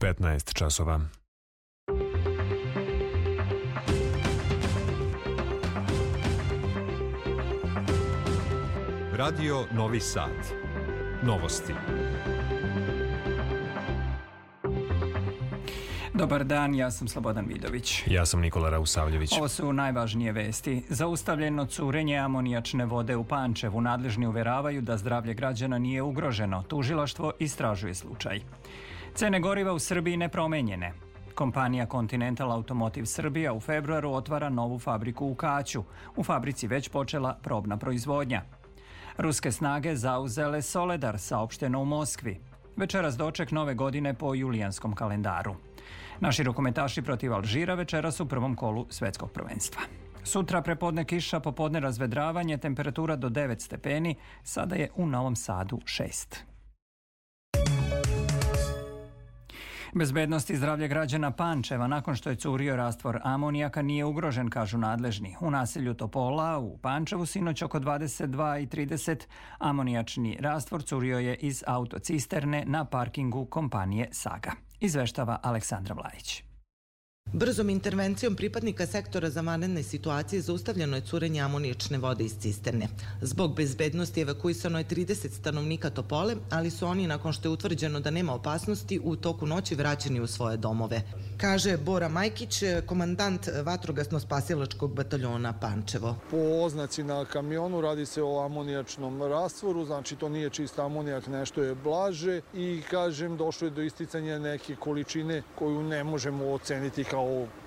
15 časova. Radio Novi Sad. Novosti. Dobar dan, ja sam Slobodan Vidović. Ja sam Nikola Rausavljević. Ovo su najvažnije vesti. Zaustavljeno curenje amonijačne vode u Pančevu. Nadležni uveravaju da zdravlje građana nije ugroženo. Tužilaštvo istražuje slučaj. Cene goriva u Srbiji nepromenjene. Kompanija Continental Automotive Srbija u februaru otvara novu fabriku u Kaću. U fabrici već počela probna proizvodnja. Ruske snage zauzele Soledar, saopšteno u Moskvi. Večeras doček nove godine po julijanskom kalendaru. Naši rukometaši protiv Alžira večeras u prvom kolu svetskog prvenstva. Sutra prepodne kiša, popodne razvedravanje, temperatura do 9 stepeni, sada je u Novom Sadu 6. Bezbednost i zdravlje građana Pančeva nakon što je curio rastvor amonijaka nije ugrožen, kažu nadležni. U naselju Topola u Pančevu sinoć oko 22.30 amonijačni rastvor curio je iz autocisterne na parkingu kompanije Saga. Izveštava Aleksandra Vlajić. Brzom intervencijom pripadnika sektora za vanredne situacije zaustavljeno je curenje amonične vode iz cisterne. Zbog bezbednosti evakuisano je 30 stanovnika Topole, ali su oni, nakon što je utvrđeno da nema opasnosti, u toku noći vraćeni u svoje domove. Kaže Bora Majkić, komandant vatrogasno-spasilačkog bataljona Pančevo. Po oznaci na kamionu radi se o amonijačnom rastvoru, znači to nije čist amonijak, nešto je blaže i kažem došlo je do isticanja neke količine koju ne možemo oceniti kao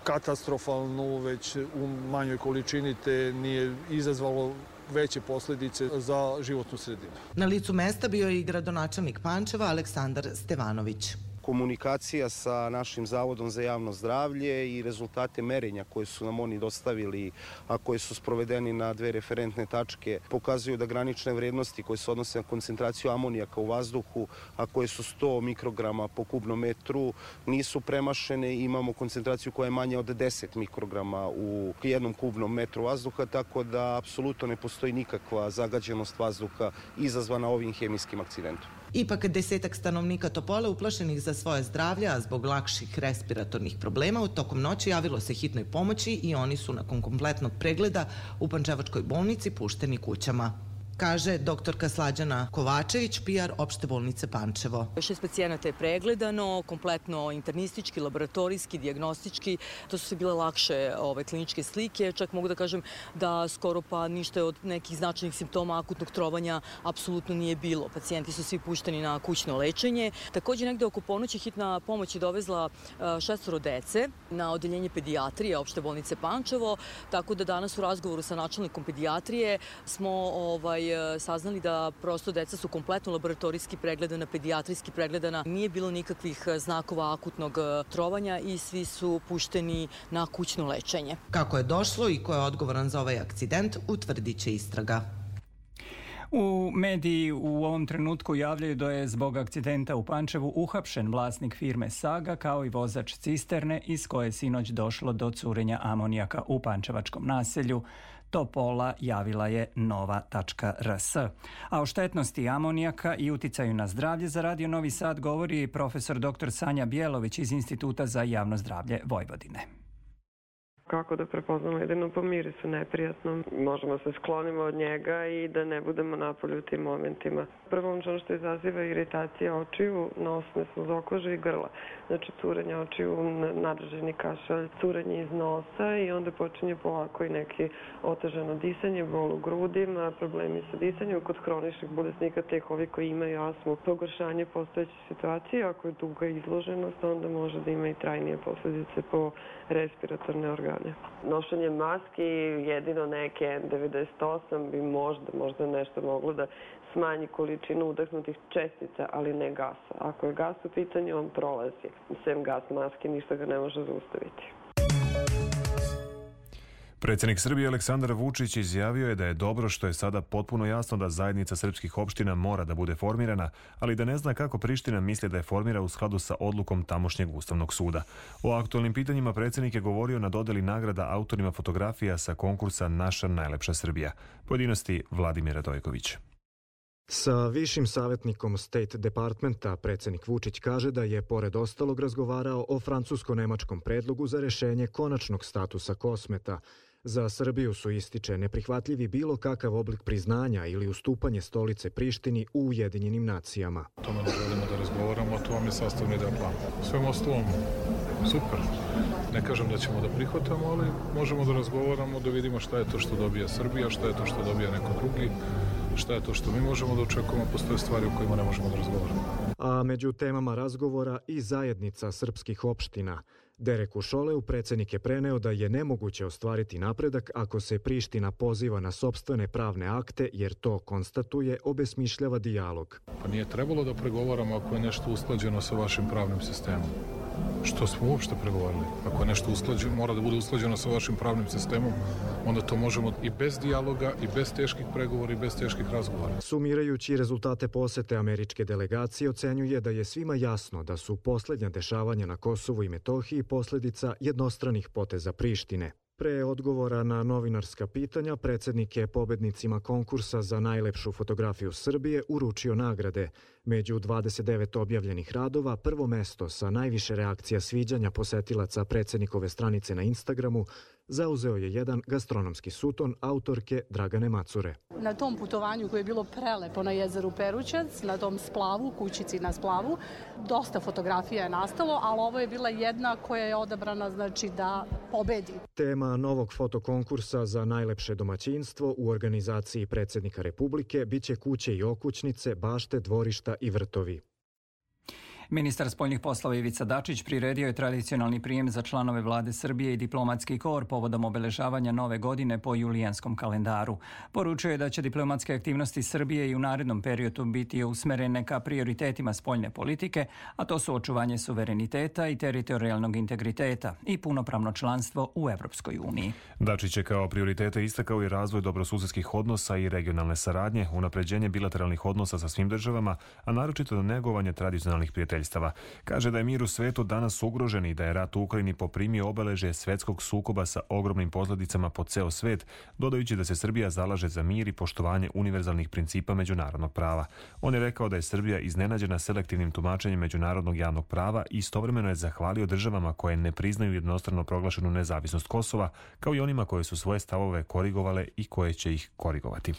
katastrofalnu, već u manjoj količini, te nije izazvalo veće posledice za životnu sredinu. Na licu mesta bio je i gradonačelnik Pančeva Aleksandar Stevanović komunikacija sa našim Zavodom za javno zdravlje i rezultate merenja koje su nam oni dostavili, a koje su sprovedeni na dve referentne tačke, pokazuju da granične vrednosti koje se odnose na koncentraciju amonijaka u vazduhu, a koje su 100 mikrograma po kubnom metru, nisu premašene i imamo koncentraciju koja je manja od 10 mikrograma u jednom kubnom metru vazduha, tako da apsolutno ne postoji nikakva zagađenost vazduha izazvana ovim hemijskim akcidentom. Ipak desetak stanovnika Topole uplašenih za svoje zdravlje, a zbog lakših respiratornih problema, u tokom noći javilo se hitnoj pomoći i oni su nakon kompletnog pregleda u Pančevačkoj bolnici pušteni kućama kaže doktorka Slađana Kovačević, PR opšte bolnice Pančevo. Šest pacijenata je pregledano, kompletno internistički, laboratorijski, diagnostički. To su se bile lakše ove, kliničke slike. Čak mogu da kažem da skoro pa ništa od nekih značajnih simptoma akutnog trovanja apsolutno nije bilo. Pacijenti su svi pušteni na kućno lečenje. Takođe negde oko ponoći hitna pomoć je dovezla šestoro dece na odeljenje pedijatrije opšte bolnice Pančevo, tako da danas u razgovoru sa načelnikom pedijatrije smo ovaj, ovaj, saznali da prosto deca su kompletno laboratorijski pregledana, pedijatrijski pregledana. Nije bilo nikakvih e, znakova akutnog e, trovanja i svi su pušteni na kućno lečenje. Kako je došlo i ko je odgovoran za ovaj akcident, utvrdit će istraga. U mediji u ovom trenutku javljaju da je zbog akcidenta u Pančevu uhapšen vlasnik firme Saga kao i vozač cisterne iz koje je sinoć došlo do curenja amonijaka u Pančevačkom naselju. Topola javila je nova.rs. A o štetnosti amonijaka i uticaju na zdravlje za Radio Novi Sad govori profesor dr. Sanja Bjelović iz Instituta za javno zdravlje Vojvodine kako da prepoznamo jedino po mirisu neprijatnom. Možemo se sklonimo od njega i da ne budemo napolju u tim momentima. Prvo ono što izaziva iritacija očiju, nosne sluzokože i grla. Znači curenje očiju, nadrženi kašalj, curenje iz nosa i onda počinje polako i neki otežano disanje, bol u grudima, problemi sa disanjem. Kod hroničnih bolesnika, tek ovi koji imaju asmu, pogoršanje postojeće situacije, ako je duga izloženost, onda može da ima i trajnije posledice po respiratorne organe. Nošenje maski jedino neke N98 bi možda, možda nešto moglo da smanji količinu udahnutih čestica, ali ne gasa. Ako je gas u pitanju, on prolazi. Sem gas maske, ništa ga ne može zaustaviti. Predsednik Srbije Aleksandar Vučić izjavio je da je dobro što je sada potpuno jasno da zajednica srpskih opština mora da bude formirana, ali da ne zna kako Priština misli da je formira u skladu sa odlukom tamošnjeg Ustavnog suda. O aktualnim pitanjima predsednik je govorio na dodeli nagrada autorima fotografija sa konkursa Naša najlepša Srbija. Pojedinosti Vladimira Dojković. Sa višim savjetnikom State Departmenta predsednik Vučić kaže da je pored ostalog razgovarao o francusko-nemačkom predlogu za rešenje konačnog statusa kosmeta. Za Srbiju su ističe neprihvatljivi bilo kakav oblik priznanja ili ustupanje stolice Prištini u Ujedinjenim nacijama. O tome ne želimo da razgovaramo, to vam je sastavni deo plana. Svem ostalom, super. Ne kažem da ćemo da prihvatamo, ali možemo da razgovaramo, da vidimo šta je to što dobija Srbija, šta je to što dobija neko drugi šta je to što mi možemo da očekujemo, postoje stvari o kojima ne možemo da razgovaramo. A među temama razgovora i zajednica srpskih opština. Derek Ušoleu predsednik je preneo da je nemoguće ostvariti napredak ako se Priština poziva na sobstvene pravne akte jer to konstatuje obesmišljava dijalog. Pa nije trebalo da pregovaramo ako je nešto usklađeno sa vašim pravnim sistemom. Što smo uopšte pregovarali? Ako je nešto usklađeno, mora da bude usklađeno sa vašim pravnim sistemom, onda to možemo i bez dijaloga, i bez teških pregovora, i bez teških razgovora. Sumirajući rezultate posete američke delegacije, ocenjuje da je svima jasno da su poslednja dešavanja na Kosovu i Metohiji posledica jednostranih poteza Prištine. Pre odgovora na novinarska pitanja, predsednik je pobednicima konkursa za najlepšu fotografiju Srbije uručio nagrade. Među 29 objavljenih radova, prvo mesto sa najviše reakcija sviđanja posetilaca predsednikove stranice na Instagramu zauzeo je jedan gastronomski suton autorke Dragane Macure. Na tom putovanju koje je bilo prelepo na jezeru Perućac, na tom splavu, kućici na splavu, dosta fotografija je nastalo, ali ovo je bila jedna koja je odabrana znači da pobedi. Tema novog fotokonkursa za najlepše domaćinstvo u organizaciji predsednika Republike biće kuće i okućnice, bašte, dvorišta i vrtovi. Ministar spoljnih poslova Ivica Dačić priredio je tradicionalni prijem za članove vlade Srbije i diplomatski kor povodom obeležavanja nove godine po julijanskom kalendaru. Poručuje je da će diplomatske aktivnosti Srbije i u narednom periodu biti usmerene ka prioritetima spoljne politike, a to su očuvanje suvereniteta i teritorijalnog integriteta i punopravno članstvo u Evropskoj uniji. Dačić je kao prioritete istakao i razvoj dobrosusedskih odnosa i regionalne saradnje, unapređenje bilateralnih odnosa sa svim državama, a naročito negovanje tradicionalnih prijateljstva prijateljstava. Kaže da je mir u svetu danas ugrožen i da je rat u Ukrajini poprimio obeleže svetskog sukoba sa ogromnim posledicama po ceo svet, dodajući da se Srbija zalaže za mir i poštovanje univerzalnih principa međunarodnog prava. On je rekao da je Srbija iznenađena selektivnim tumačenjem međunarodnog javnog prava i istovremeno je zahvalio državama koje ne priznaju jednostrano proglašenu nezavisnost Kosova, kao i onima koje su svoje stavove korigovale i koje će ih korigovati.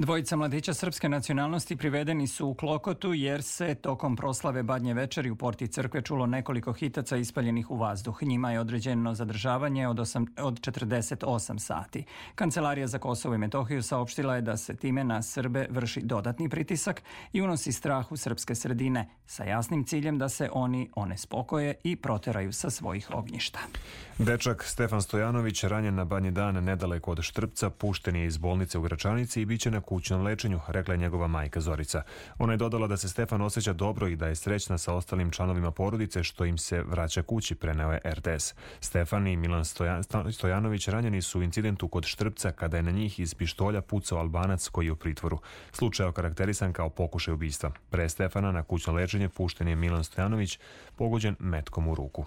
Dvojica mladića srpske nacionalnosti privedeni su u Klokotu jer se tokom proslave Badnje večeri u porti crkve čulo nekoliko hitaca ispaljenih u vazduh. Njima je određeno zadržavanje od, 8, od 48 sati. Kancelarija za Kosovo i Metohiju saopštila je da se time na Srbe vrši dodatni pritisak i unosi strah u srpske sredine sa jasnim ciljem da se oni one spokoje i proteraju sa svojih ognjišta. Dečak Stefan Stojanović ranjen na banji dan nedaleko od Štrpca pušten je iz bolnice u Gračanici i biće na kućnom lečenju, rekla je njegova majka Zorica. Ona je dodala da se Stefan osjeća dobro i da je srećna sa ostalim članovima porodice što im se vraća kući, preneo je RTS. Stefan i Milan Stojan, Stojanović ranjeni su u incidentu kod Štrpca kada je na njih iz pištolja pucao Albanac koji je u pritvoru. Slučaj je okarakterisan kao pokušaj ubistva. Pre Stefana na kućno lečenje pušten je Milan Stojanović, pogođen metkom u ruku.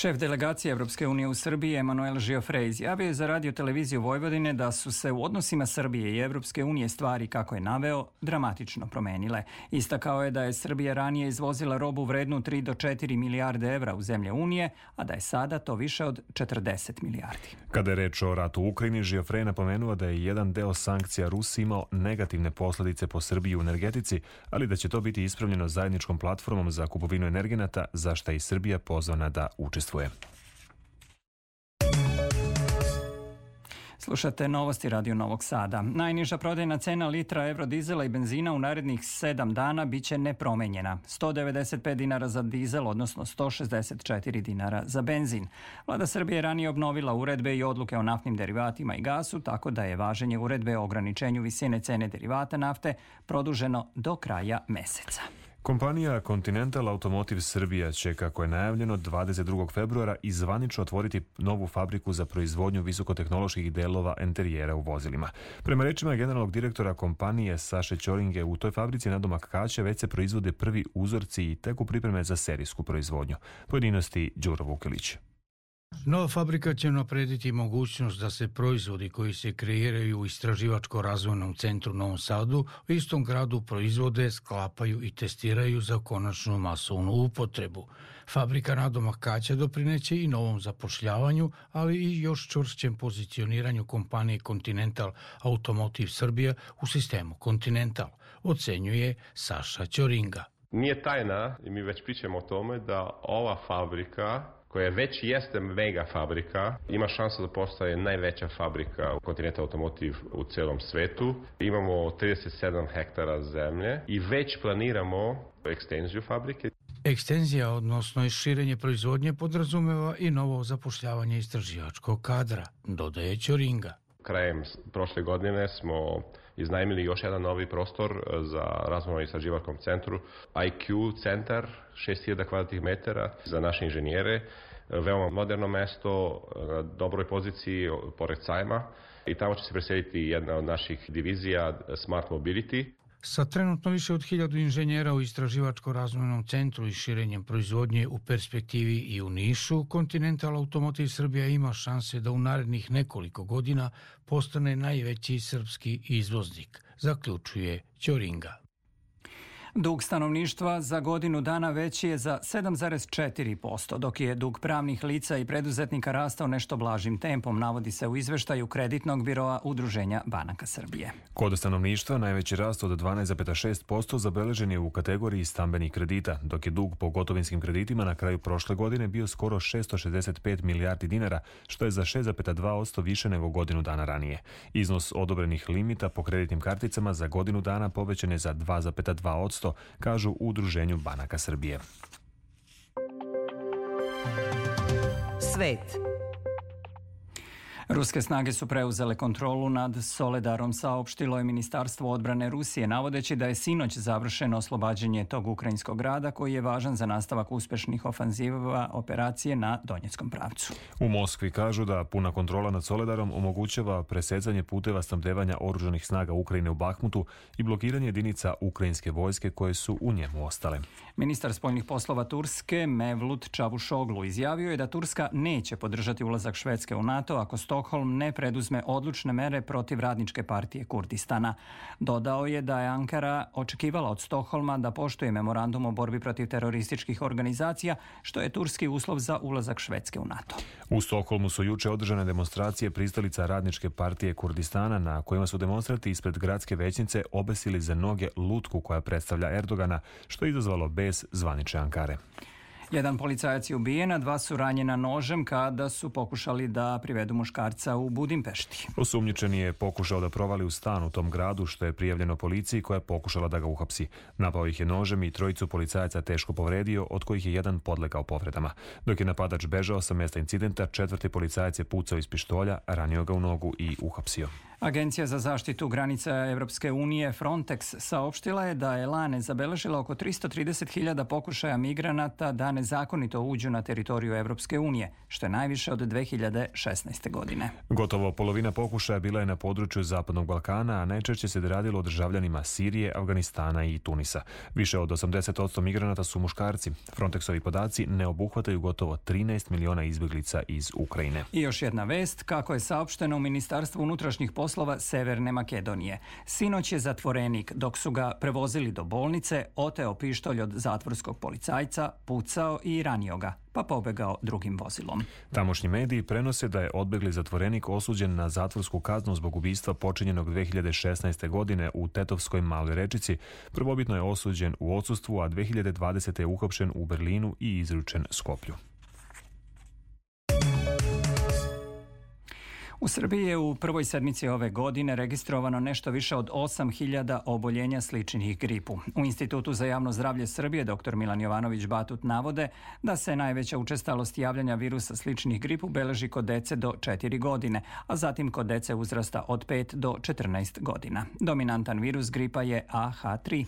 Šef delegacije Evropske unije u Srbiji Emanuel Žiofre izjavio je za radio televiziju Vojvodine da su se u odnosima Srbije i Evropske unije stvari, kako je naveo, dramatično promenile. Istakao je da je Srbija ranije izvozila robu vrednu 3 do 4 milijarde evra u zemlje Unije, a da je sada to više od 40 milijardi. Kada je reč o ratu u Ukrajini, Žiofre napomenuo da je jedan deo sankcija Rusi imao negativne posledice po Srbiji u energetici, ali da će to biti ispravljeno zajedničkom platformom za kupovinu energenata, za šta i Srbija pozvana da učestvuje učestvuje. Slušate novosti Radio Novog Sada. Najniža prodajna cena litra evrodizela i benzina u narednih 7 dana biće nepromenjena. 195 dinara za dizel, odnosno 164 dinara za benzin. Vlada Srbije ranije obnovila uredbe i odluke o naftnim derivatima i gasu, tako da je važenje uredbe o ograničenju visine cene derivata nafte produženo do kraja meseca. Kompanija Continental Automotive Srbija će, kako je najavljeno, 22. februara izvanično otvoriti novu fabriku za proizvodnju visokotehnoloških delova enterijera u vozilima. Prema rečima generalnog direktora kompanije Saše Ćoringe, u toj fabrici na domak Kaća već se proizvode prvi uzorci i teku pripreme za serijsku proizvodnju. Pojedinosti Đuro Vukelić. Nova fabrika će naprediti mogućnost da se proizvodi koji se kreiraju u istraživačko-razvojnom centru Novom Sadu u istom gradu proizvode, sklapaju i testiraju za konačnu masovnu upotrebu. Fabrika nadomaka će doprineće i novom zapošljavanju, ali i još čvršćem pozicioniranju kompanije Continental Automotive Srbija u sistemu Continental, ocenjuje Saša Ćoringa. Nije tajna, i mi već pričamo o tome, da ova fabrika koja već jeste mega fabrika, ima šansu da postaje najveća fabrika u Continental Automotive u celom svetu. Imamo 37 hektara zemlje i već planiramo ekstenziju fabrike. Ekstenzija, odnosno širenje proizvodnje, podrazumeva i novo zapošljavanje istraživačkog kadra, dodaje Ćoringa. Krajem prošle godine smo iznajmili još jedan novi prostor za razvojno istraživačkom centru, IQ centar, 6000 kvadratnih metara za naše inženjere, veoma moderno mesto, na dobroj poziciji pored sajma. I tamo će se preseliti jedna od naših divizija Smart Mobility. Sa trenutno više od hiljadu inženjera u istraživačko-razvojnom centru i širenjem proizvodnje u perspektivi i u Nišu, Continental Automotive Srbija ima šanse da u narednih nekoliko godina postane najveći srpski izvoznik, zaključuje Ćoringa. Dug stanovništva za godinu dana veći je za 7,4%, dok je dug pravnih lica i preduzetnika rastao nešto blažim tempom, navodi se u izveštaju kreditnog biroa Udruženja Banaka Srbije. Kod stanovništva najveći rast od 12,6% zabeležen je u kategoriji stambenih kredita, dok je dug po gotovinskim kreditima na kraju prošle godine bio skoro 665 milijardi dinara, što je za 6,2% više nego godinu dana ranije. Iznos odobrenih limita po kreditnim karticama za godinu dana povećan je za 2,2%, kažu u Udruženju banaka Srbije. Svet. Ruske snage su preuzele kontrolu nad Soledarom, saopštilo je Ministarstvo odbrane Rusije, navodeći da je sinoć završeno oslobađanje tog ukrajinskog grada koji je važan za nastavak uspešnih ofanziva operacije na Donjeckom pravcu. U Moskvi kažu da puna kontrola nad Soledarom omogućava presecanje puteva snabdevanja oružanih snaga Ukrajine u Bahmutu i blokiranje jedinica ukrajinske vojske koje su u njemu ostale. Ministar spoljnih poslova Turske Mevlut Čavušoglu izjavio je da Turska neće podržati ulazak Švedske u NATO ako Stokholm ne preduzme odlučne mere protiv radničke partije Kurdistana. Dodao je da je Ankara očekivala od Stokholma da poštuje memorandum o borbi protiv terorističkih organizacija, što je turski uslov za ulazak Švedske u NATO. U Stokholmu su juče održane demonstracije pristalica radničke partije Kurdistana na kojima su demonstranti ispred gradske većnice obesili za noge lutku koja predstavlja Erdogana, što je izazvalo bez zvanične Ankare. Jedan policajac je ubijen, a dva su ranjena nožem kada su pokušali da privedu muškarca u Budimpešti. Osumnjičeni je pokušao da provali u stan u tom gradu što je prijavljeno policiji koja je pokušala da ga uhapsi. Napao ih je nožem i trojicu policajaca teško povredio, od kojih je jedan podlegao povredama. Dok je napadač bežao sa mesta incidenta, četvrti policajac je pucao iz pištolja, ranio ga u nogu i uhapsio. Agencija za zaštitu granica Evropske unije Frontex saopštila je da je lane zabeležila oko 330.000 pokušaja migranata da nezakonito uđu na teritoriju Evropske unije, što je najviše od 2016. godine. Gotovo polovina pokušaja bila je na području Zapadnog Balkana, a najčešće se radilo o državljanima Sirije, Afganistana i Tunisa. Više od 80% migranata su muškarci. Frontexovi podaci ne obuhvataju gotovo 13 miliona izbjeglica iz Ukrajine. I još jedna vest, kako je saopšteno u Ministarstvu unutrašnjih poslova Severne Makedonije. Sinoć je zatvorenik, dok su ga prevozili do bolnice, oteo pištolj od zatvorskog policajca, pucao i ranio ga pa pobegao drugim vozilom. Tamošnji mediji prenose da je odbegli zatvorenik osuđen na zatvorsku kaznu zbog ubistva počinjenog 2016. godine u Tetovskoj maloj rečici. Prvobitno je osuđen u odsustvu, a 2020. je uhapšen u Berlinu i izručen Skoplju. U Srbiji je u prvoj sedmici ove godine registrovano nešto više od 8000 oboljenja sličnih gripu. U Institutu za javno zdravlje Srbije dr. Milan Jovanović Batut navode da se najveća učestalost javljanja virusa sličnih gripu beleži kod dece do 4 godine, a zatim kod dece uzrasta od 5 do 14 godina. Dominantan virus gripa je AH3.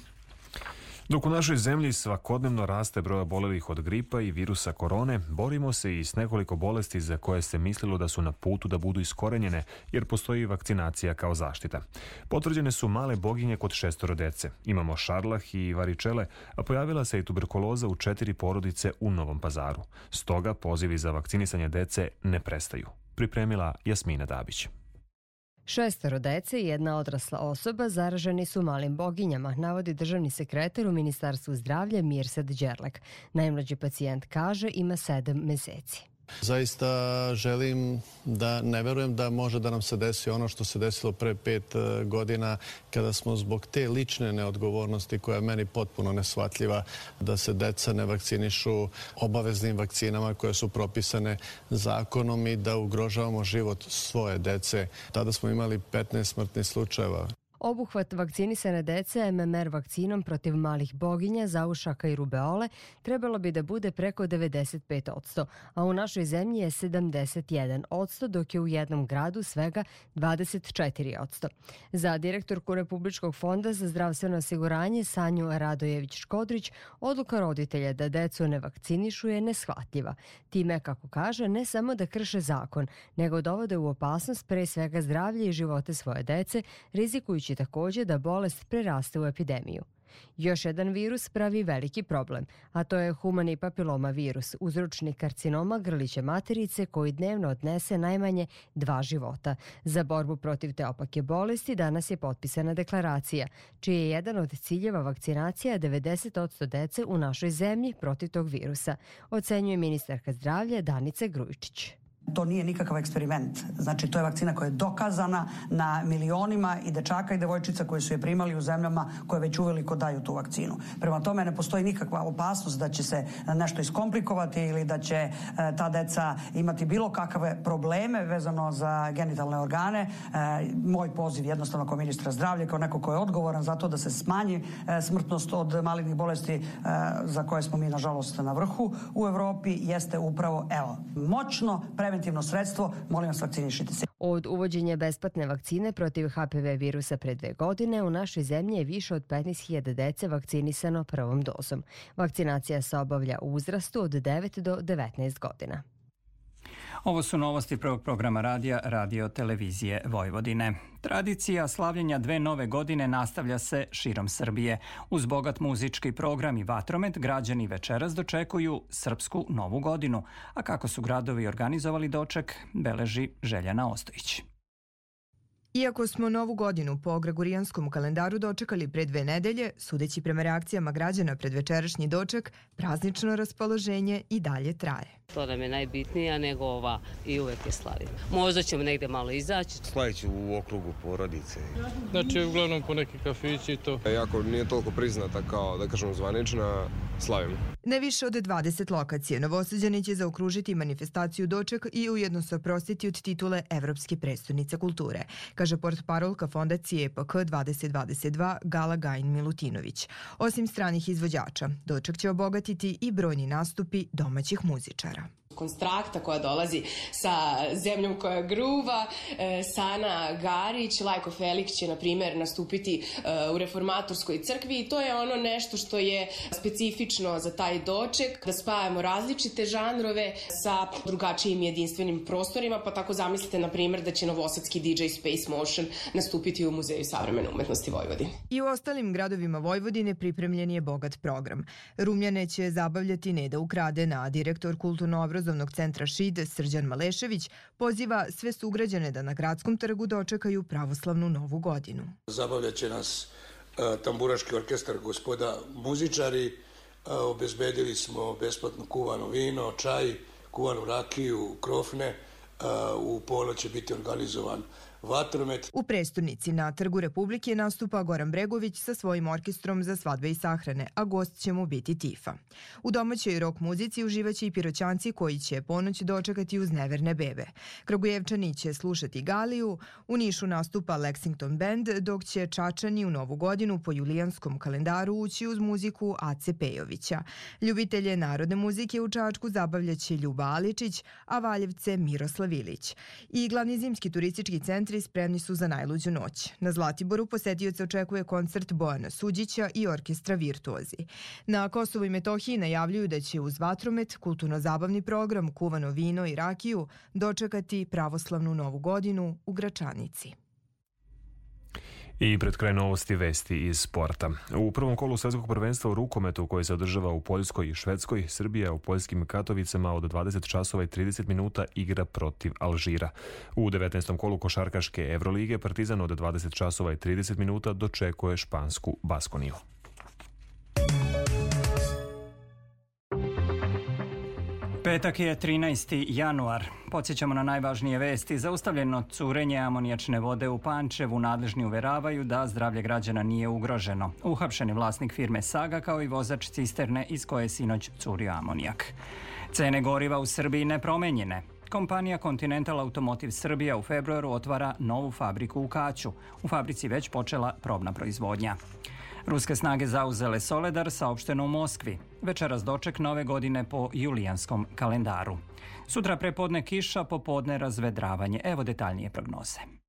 Dok u našoj zemlji svakodnevno raste broja bolelih od gripa i virusa korone, borimo se i s nekoliko bolesti za koje se mislilo da su na putu da budu iskorenjene, jer postoji vakcinacija kao zaštita. Potvrđene su male boginje kod šestoro dece. Imamo šarlah i varičele, a pojavila se i tuberkuloza u četiri porodice u Novom pazaru. Stoga pozivi za vakcinisanje dece ne prestaju. Pripremila Jasmina Dabić. Šestoro dece i jedna odrasla osoba zaraženi su malim boginjama, navodi državni sekretar u Ministarstvu zdravlja Mirsad Đerlek. Najmlađi pacijent kaže ima sedam meseci. Zaista želim da ne verujem da može da nam se desi ono što se desilo pre pet e, godina kada smo zbog te lične neodgovornosti koja je meni potpuno nesvatljiva da se deca ne vakcinišu obaveznim vakcinama koje su propisane zakonom i da ugrožavamo život svoje dece. Tada smo imali 15 smrtnih slučajeva. Obuhvat vakcinisane dece MMR vakcinom protiv malih boginja, zaušaka i rubeole trebalo bi da bude preko 95%, a u našoj zemlji je 71%, dok je u jednom gradu svega 24%. Za direktorku Republičkog fonda za zdravstveno osiguranje Sanju Radojević-Škodrić, odluka roditelja da decu ne vakcinišu je neshvatljiva. Time, kako kaže, ne samo da krše zakon, nego dovode u opasnost pre svega zdravlje i živote svoje dece, rizikujući moguće takođe da bolest preraste u epidemiju. Još jedan virus pravi veliki problem, a to je humani papiloma virus, uzročnik karcinoma grlića materice koji dnevno odnese najmanje dva života. Za borbu protiv te opake bolesti danas je potpisana deklaracija, čiji je jedan od ciljeva vakcinacija 90% dece u našoj zemlji protiv tog virusa, ocenjuje ministarka zdravlja Danica Grujičić. To nije nikakav eksperiment. Znači, to je vakcina koja je dokazana na milionima i dečaka i devojčica koji su je primali u zemljama koje već uveliko daju tu vakcinu. Prema tome ne postoji nikakva opasnost da će se nešto iskomplikovati ili da će e, ta deca imati bilo kakve probleme vezano za genitalne organe. E, moj poziv jednostavno kao ministra zdravlja, kao neko ko je odgovoran za to da se smanji e, smrtnost od malignih bolesti za koje smo mi nažalost na vrhu u Evropi jeste upravo, evo, moćno preventivno preventivno sredstvo, molim vas vakcinišite se. Od uvođenja besplatne vakcine protiv HPV virusa pre dve godine u našoj zemlji je više od 15.000 dece vakcinisano prvom dozom. Vakcinacija se obavlja u uzrastu od 9 do 19 godina. Ovo su novosti prvog programa radija Radio Televizije Vojvodine. Tradicija slavljenja dve nove godine nastavlja se širom Srbije. Uz bogat muzički program i vatromet, građani večeras dočekuju Srpsku novu godinu. A kako su gradovi organizovali doček, beleži Željana Ostojić. Iako smo novu godinu po Gregorijanskom kalendaru dočekali pre dve nedelje, sudeći prema reakcijama građana pred večerašnji doček, praznično raspoloženje i dalje traje. To nam je najbitnija nego ova i uvek je slavimo. Možda ćemo negde malo izaći. Slaviću u okrugu porodice. Znači, uglavnom po neki kafići i to. Jako nije toliko priznata kao, da kažemo, zvanična, slavimo. Ne više od 20 lokacije Novosađani će zaokružiti manifestaciju doček i ujedno se oprostiti od titule Evropske predstavnice kulture, kaže port parolka fondacije EPK 2022 Gala Gajin Milutinović. Osim stranih izvođača, doček će obogatiti i brojni nastupi domaćih muzičara konstrakta koja dolazi sa zemljom koja gruva. E, Sana Garić, Lajko Felix će, na primer, nastupiti e, u reformatorskoj crkvi i to je ono nešto što je specifično za taj doček, da spajamo različite žanrove sa drugačijim jedinstvenim prostorima, pa tako zamislite, na primer, da će novosadski DJ Space Motion nastupiti u Muzeju savremene umetnosti Vojvodine. I u ostalim gradovima Vojvodine pripremljen je bogat program. Rumljane će zabavljati Neda Ukrade na direktor kulturno-obrazovnog obrazovnog centra ŠID Srđan Malešević poziva sve sugrađane da na gradskom trgu dočekaju pravoslavnu novu godinu. Zabavljaće nas e, tamburaški orkestar gospoda muzičari, e, obezbedili smo besplatno kuvano vino, čaj, kuvanu rakiju, krofne, e, u polo će biti organizovan vatromet. U prestonici na Trgu Republike nastupa Goran Bregović sa svojim orkestrom za svadbe i sahrane, a gost će mu biti Tifa. U domaćoj rok muzici uživaće i piroćanci koji će ponoć dočekati uz neverne bebe. Kragujevčani će slušati Galiju, u Nišu nastupa Lexington Band, dok će Čačani u novu godinu po julijanskom kalendaru ući uz muziku Ace Pejovića. Ljubitelje narodne muzike u Čačku zabavljaće Ljuba Aličić, a Valjevce Miroslav Ilić. I glavni zimski turistički centar centri spremni su za najluđu noć. Na Zlatiboru posetioce očekuje koncert Bojana Suđića i orkestra Virtuozi. Na Kosovo i Metohiji najavljuju da će uz vatromet, kulturno-zabavni program, kuvano vino i rakiju dočekati pravoslavnu novu godinu u Gračanici. I pred kraj novosti vesti iz sporta. U prvom kolu svetskog prvenstva u rukometu koji se održava u Poljskoj i Švedskoj, Srbija u poljskim Katovicama od 20 časova i 30 minuta igra protiv Alžira. U 19. kolu košarkaške Evrolige Partizan od 20 časova i 30 minuta dočekuje špansku Baskoniju. Petak je 13. januar. Podsjećamo na najvažnije vesti. Zaustavljeno curenje amonijačne vode u Pančevu nadležni uveravaju da zdravlje građana nije ugroženo. Uhapšeni vlasnik firme Saga kao i vozač cisterne iz koje je sinoć curio amonijak. Cene goriva u Srbiji nepromenjene. Kompanija Continental Automotive Srbija u februaru otvara novu fabriku u Kaću. U fabrici već počela probna proizvodnja. Ruske snage zauzele Soledar, saopšteno u Moskvi. Večeras doček nove godine po julijanskom kalendaru. Sutra prepodne kiša, popodne razvedravanje. Evo detaljnije prognoze.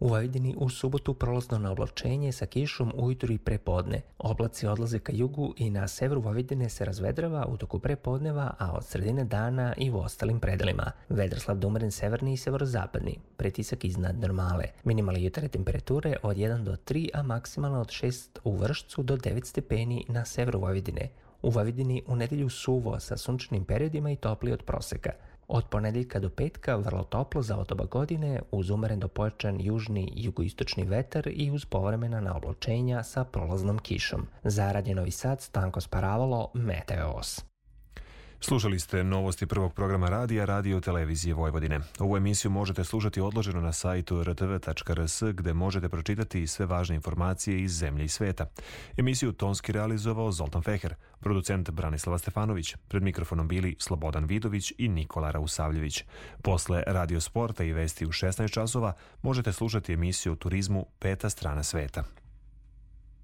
U Vojvodini u subotu prolazno na oblačenje sa kišom ujutru i prepodne. Oblaci odlaze ka jugu i na severu Vojvodine se razvedrava u toku prepodneva, a od sredine dana i u ostalim predelima. Vedar slab umeren severni i severozapadni. Pretisak iznad normale. Minimalne jutarnje temperature od 1 do 3, a maksimalno od 6 u Vršcu do 9 stepeni na severu Vojvodine. U Vojvodini u nedelju suvo sa sunčanim periodima i topli od proseka. Od ponedeljka do petka vrlo toplo za otoba godine uz umeren do pojačan južni i jugoistočni vetar i uz povremena na obločenja sa prolaznom kišom. Za Novi Sad Stanko Sparavalo, Meteos. Slušali ste novosti prvog programa radija Radio Televizije Vojvodine. Ovu emisiju možete slušati odloženo na sajtu rtv.rs gde možete pročitati sve važne informacije iz zemlje i sveta. Emisiju tonski realizovao Zoltan Feher, producent Branislava Stefanović, pred mikrofonom bili Slobodan Vidović i Nikola Rausavljević. Posle Radio Sporta i vesti u 16 časova možete slušati emisiju o turizmu Peta strana sveta.